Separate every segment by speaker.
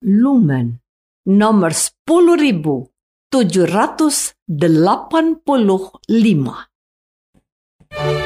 Speaker 1: Lumen nomor 10785.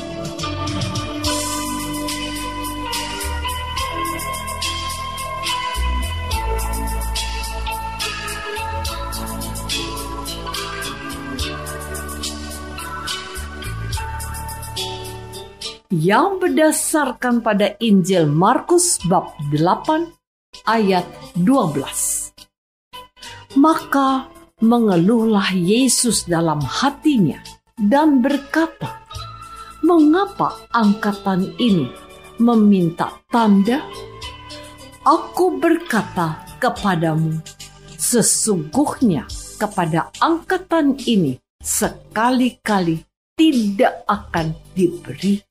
Speaker 1: Yang berdasarkan pada Injil Markus bab 8 ayat 12. Maka mengeluhlah Yesus dalam hatinya dan berkata, "Mengapa angkatan ini meminta tanda? Aku berkata kepadamu, sesungguhnya kepada angkatan ini sekali-kali tidak akan diberi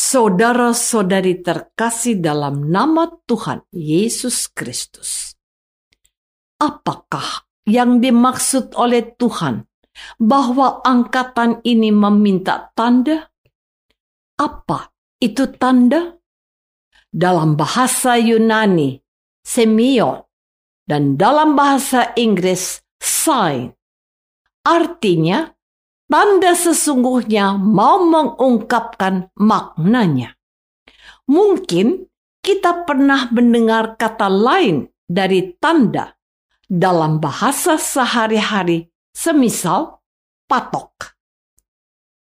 Speaker 1: Saudara-saudari terkasih dalam nama Tuhan Yesus Kristus. Apakah yang dimaksud oleh Tuhan bahwa angkatan ini meminta tanda? Apa itu tanda? Dalam bahasa Yunani, semio, dan dalam bahasa Inggris, sign. Artinya, tanda sesungguhnya mau mengungkapkan maknanya. Mungkin kita pernah mendengar kata lain dari tanda dalam bahasa sehari-hari, semisal patok.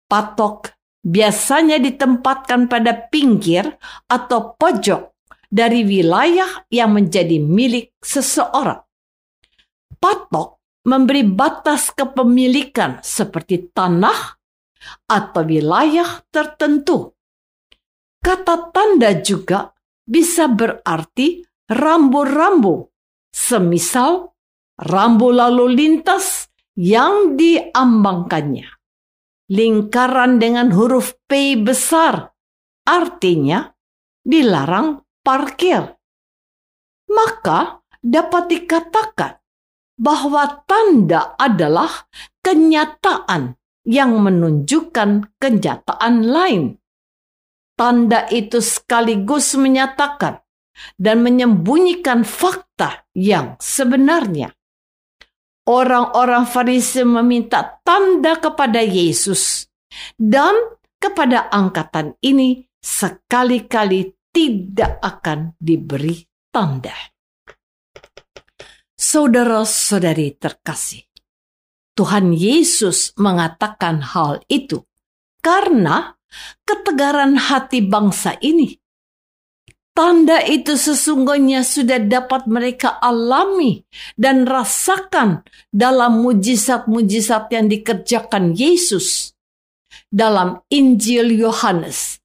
Speaker 1: Patok biasanya ditempatkan pada pinggir atau pojok dari wilayah yang menjadi milik seseorang. Patok memberi batas kepemilikan seperti tanah atau wilayah tertentu. Kata tanda juga bisa berarti rambu-rambu, semisal rambu lalu lintas yang diambangkannya. Lingkaran dengan huruf P besar artinya dilarang parkir. Maka dapat dikatakan bahwa tanda adalah kenyataan yang menunjukkan kenyataan lain. Tanda itu sekaligus menyatakan dan menyembunyikan fakta yang sebenarnya. Orang-orang Farisi meminta tanda kepada Yesus dan kepada angkatan ini sekali-kali tidak akan diberi tanda. Saudara-saudari terkasih, Tuhan Yesus mengatakan hal itu karena ketegaran hati bangsa ini. Tanda itu sesungguhnya sudah dapat mereka alami dan rasakan dalam mujizat-mujizat yang dikerjakan Yesus. Dalam Injil Yohanes,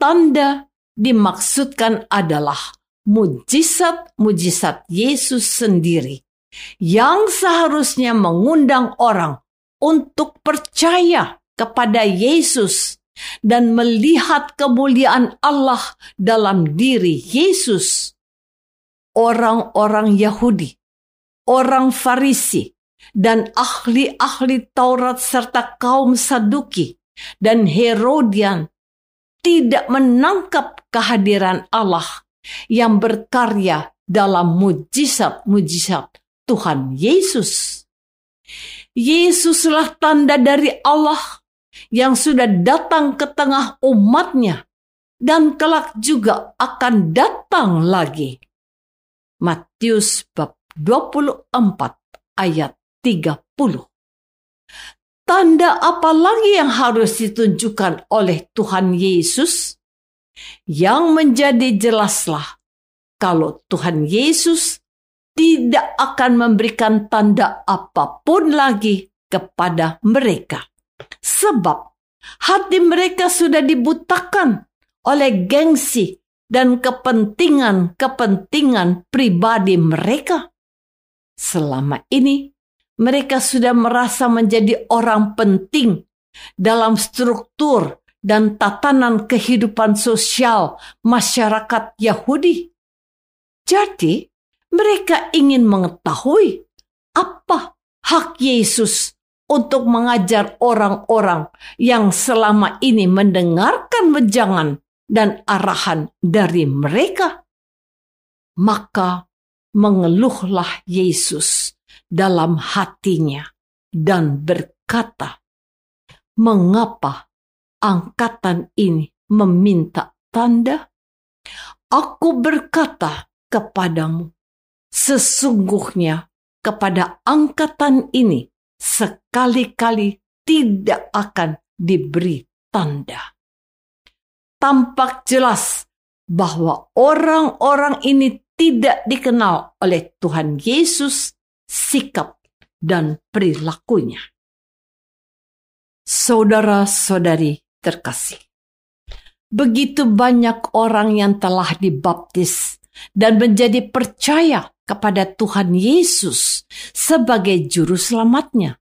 Speaker 1: tanda dimaksudkan adalah mujizat-mujizat Yesus sendiri yang seharusnya mengundang orang untuk percaya kepada Yesus dan melihat kemuliaan Allah dalam diri Yesus. Orang-orang Yahudi, orang Farisi, dan ahli-ahli Taurat serta kaum Saduki dan Herodian tidak menangkap kehadiran Allah yang berkarya dalam mujizat-mujizat Tuhan Yesus. Yesuslah tanda dari Allah yang sudah datang ke tengah umatnya dan kelak juga akan datang lagi. Matius bab 24 ayat 30. Tanda apa lagi yang harus ditunjukkan oleh Tuhan Yesus? Yang menjadi jelaslah kalau Tuhan Yesus tidak akan memberikan tanda apa pun lagi kepada mereka. Sebab hati mereka sudah dibutakan oleh gengsi dan kepentingan-kepentingan pribadi mereka. Selama ini, mereka sudah merasa menjadi orang penting dalam struktur dan tatanan kehidupan sosial masyarakat Yahudi. Jadi, mereka ingin mengetahui apa hak Yesus untuk mengajar orang-orang yang selama ini mendengarkan wejangan dan arahan dari mereka. Maka mengeluhlah Yesus dalam hatinya dan berkata, "Mengapa angkatan ini meminta tanda? Aku berkata kepadamu, sesungguhnya kepada angkatan ini sekali-kali tidak akan diberi tanda. Tampak jelas bahwa orang-orang ini tidak dikenal oleh Tuhan Yesus, sikap dan perilakunya. Saudara-saudari terkasih, begitu banyak orang yang telah dibaptis dan menjadi percaya kepada Tuhan Yesus sebagai juru selamatnya.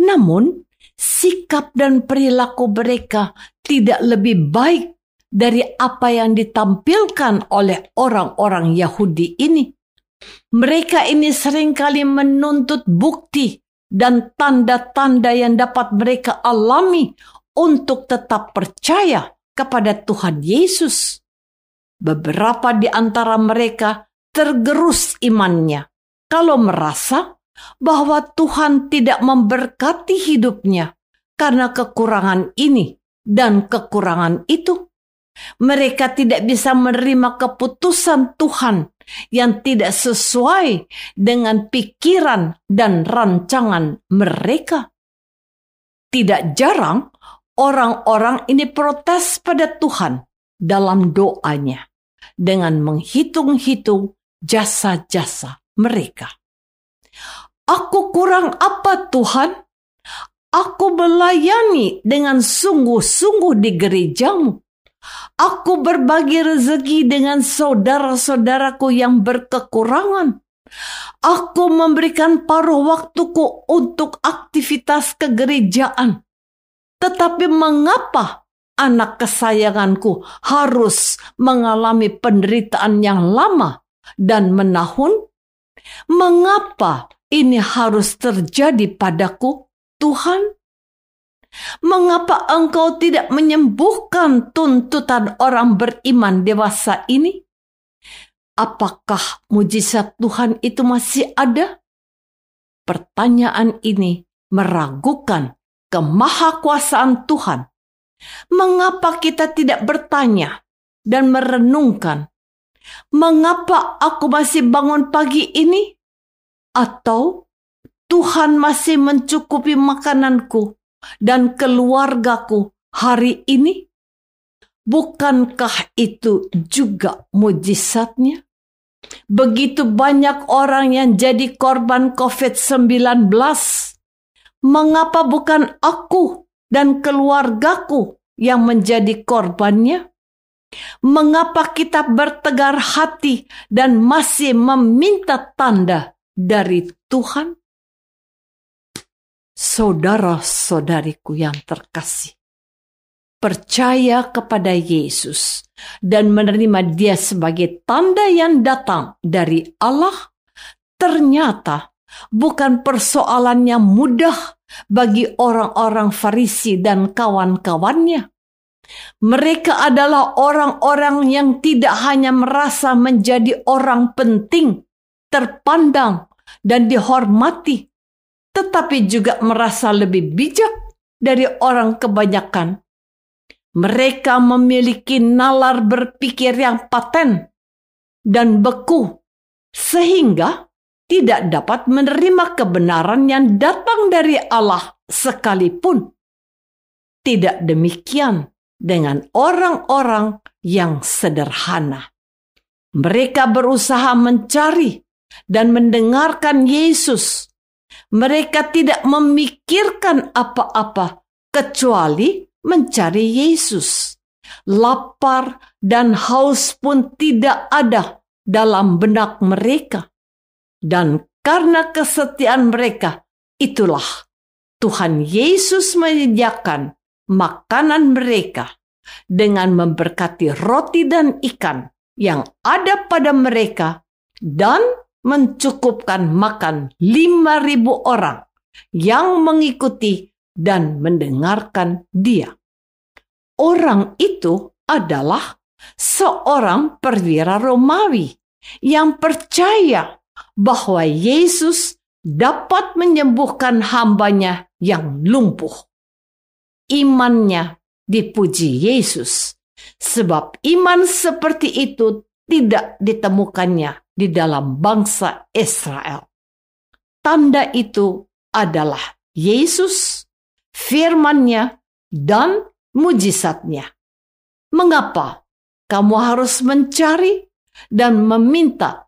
Speaker 1: Namun, sikap dan perilaku mereka tidak lebih baik dari apa yang ditampilkan oleh orang-orang Yahudi ini. Mereka ini sering kali menuntut bukti dan tanda-tanda yang dapat mereka alami untuk tetap percaya kepada Tuhan Yesus. Beberapa di antara mereka tergerus imannya kalau merasa bahwa Tuhan tidak memberkati hidupnya karena kekurangan ini dan kekurangan itu. Mereka tidak bisa menerima keputusan Tuhan yang tidak sesuai dengan pikiran dan rancangan mereka. Tidak jarang orang-orang ini protes pada Tuhan dalam doanya dengan menghitung-hitung jasa-jasa mereka. Aku kurang apa Tuhan? Aku melayani dengan sungguh-sungguh di gerejamu. Aku berbagi rezeki dengan saudara-saudaraku yang berkekurangan. Aku memberikan paruh waktuku untuk aktivitas kegerejaan. Tetapi mengapa anak kesayanganku harus mengalami penderitaan yang lama dan menahun? Mengapa ini harus terjadi padaku, Tuhan? Mengapa engkau tidak menyembuhkan tuntutan orang beriman dewasa ini? Apakah mujizat Tuhan itu masih ada? Pertanyaan ini meragukan kemahakuasaan Tuhan. Mengapa kita tidak bertanya dan merenungkan mengapa aku masih bangun pagi ini? Atau Tuhan masih mencukupi makananku dan keluargaku hari ini? Bukankah itu juga mujizatnya? Begitu banyak orang yang jadi korban COVID-19. Mengapa bukan aku dan keluargaku yang menjadi korbannya? Mengapa kita bertegar hati dan masih meminta tanda dari Tuhan? Saudara-saudariku yang terkasih, percaya kepada Yesus dan menerima Dia sebagai tanda yang datang dari Allah, ternyata bukan persoalan yang mudah bagi orang-orang Farisi dan kawan-kawannya. Mereka adalah orang-orang yang tidak hanya merasa menjadi orang penting, terpandang, dan dihormati, tetapi juga merasa lebih bijak dari orang kebanyakan. Mereka memiliki nalar berpikir yang paten dan beku, sehingga tidak dapat menerima kebenaran yang datang dari Allah sekalipun. Tidak demikian dengan orang-orang yang sederhana. Mereka berusaha mencari dan mendengarkan Yesus. Mereka tidak memikirkan apa-apa kecuali mencari Yesus. Lapar dan haus pun tidak ada dalam benak mereka. Dan karena kesetiaan mereka, itulah Tuhan Yesus menyediakan makanan mereka dengan memberkati roti dan ikan yang ada pada mereka dan mencukupkan makan lima ribu orang yang mengikuti dan mendengarkan dia. Orang itu adalah seorang perwira Romawi yang percaya bahwa Yesus dapat menyembuhkan hambanya yang lumpuh imannya dipuji Yesus. Sebab iman seperti itu tidak ditemukannya di dalam bangsa Israel. Tanda itu adalah Yesus, firman-Nya, dan mujizatnya. Mengapa kamu harus mencari dan meminta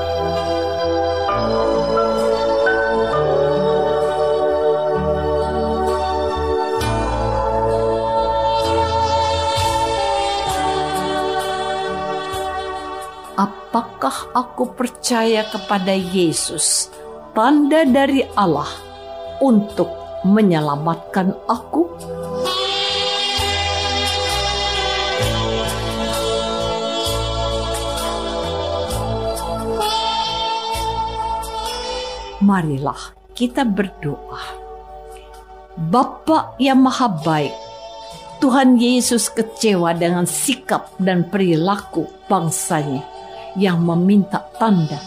Speaker 1: Apakah aku percaya kepada Yesus, tanda dari Allah, untuk menyelamatkan aku? Marilah kita berdoa. Bapa yang maha baik, Tuhan Yesus kecewa dengan sikap dan perilaku bangsanya yang meminta tanda.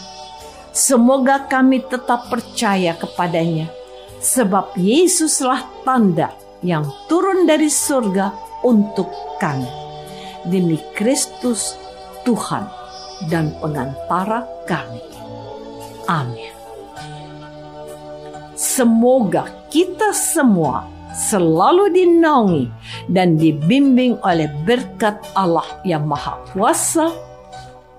Speaker 1: Semoga kami tetap percaya kepadanya, sebab Yesuslah tanda yang turun dari surga untuk kami. Demi Kristus, Tuhan dan pengantara kami. Amin. Semoga kita semua selalu dinaungi dan dibimbing oleh berkat Allah yang Maha Kuasa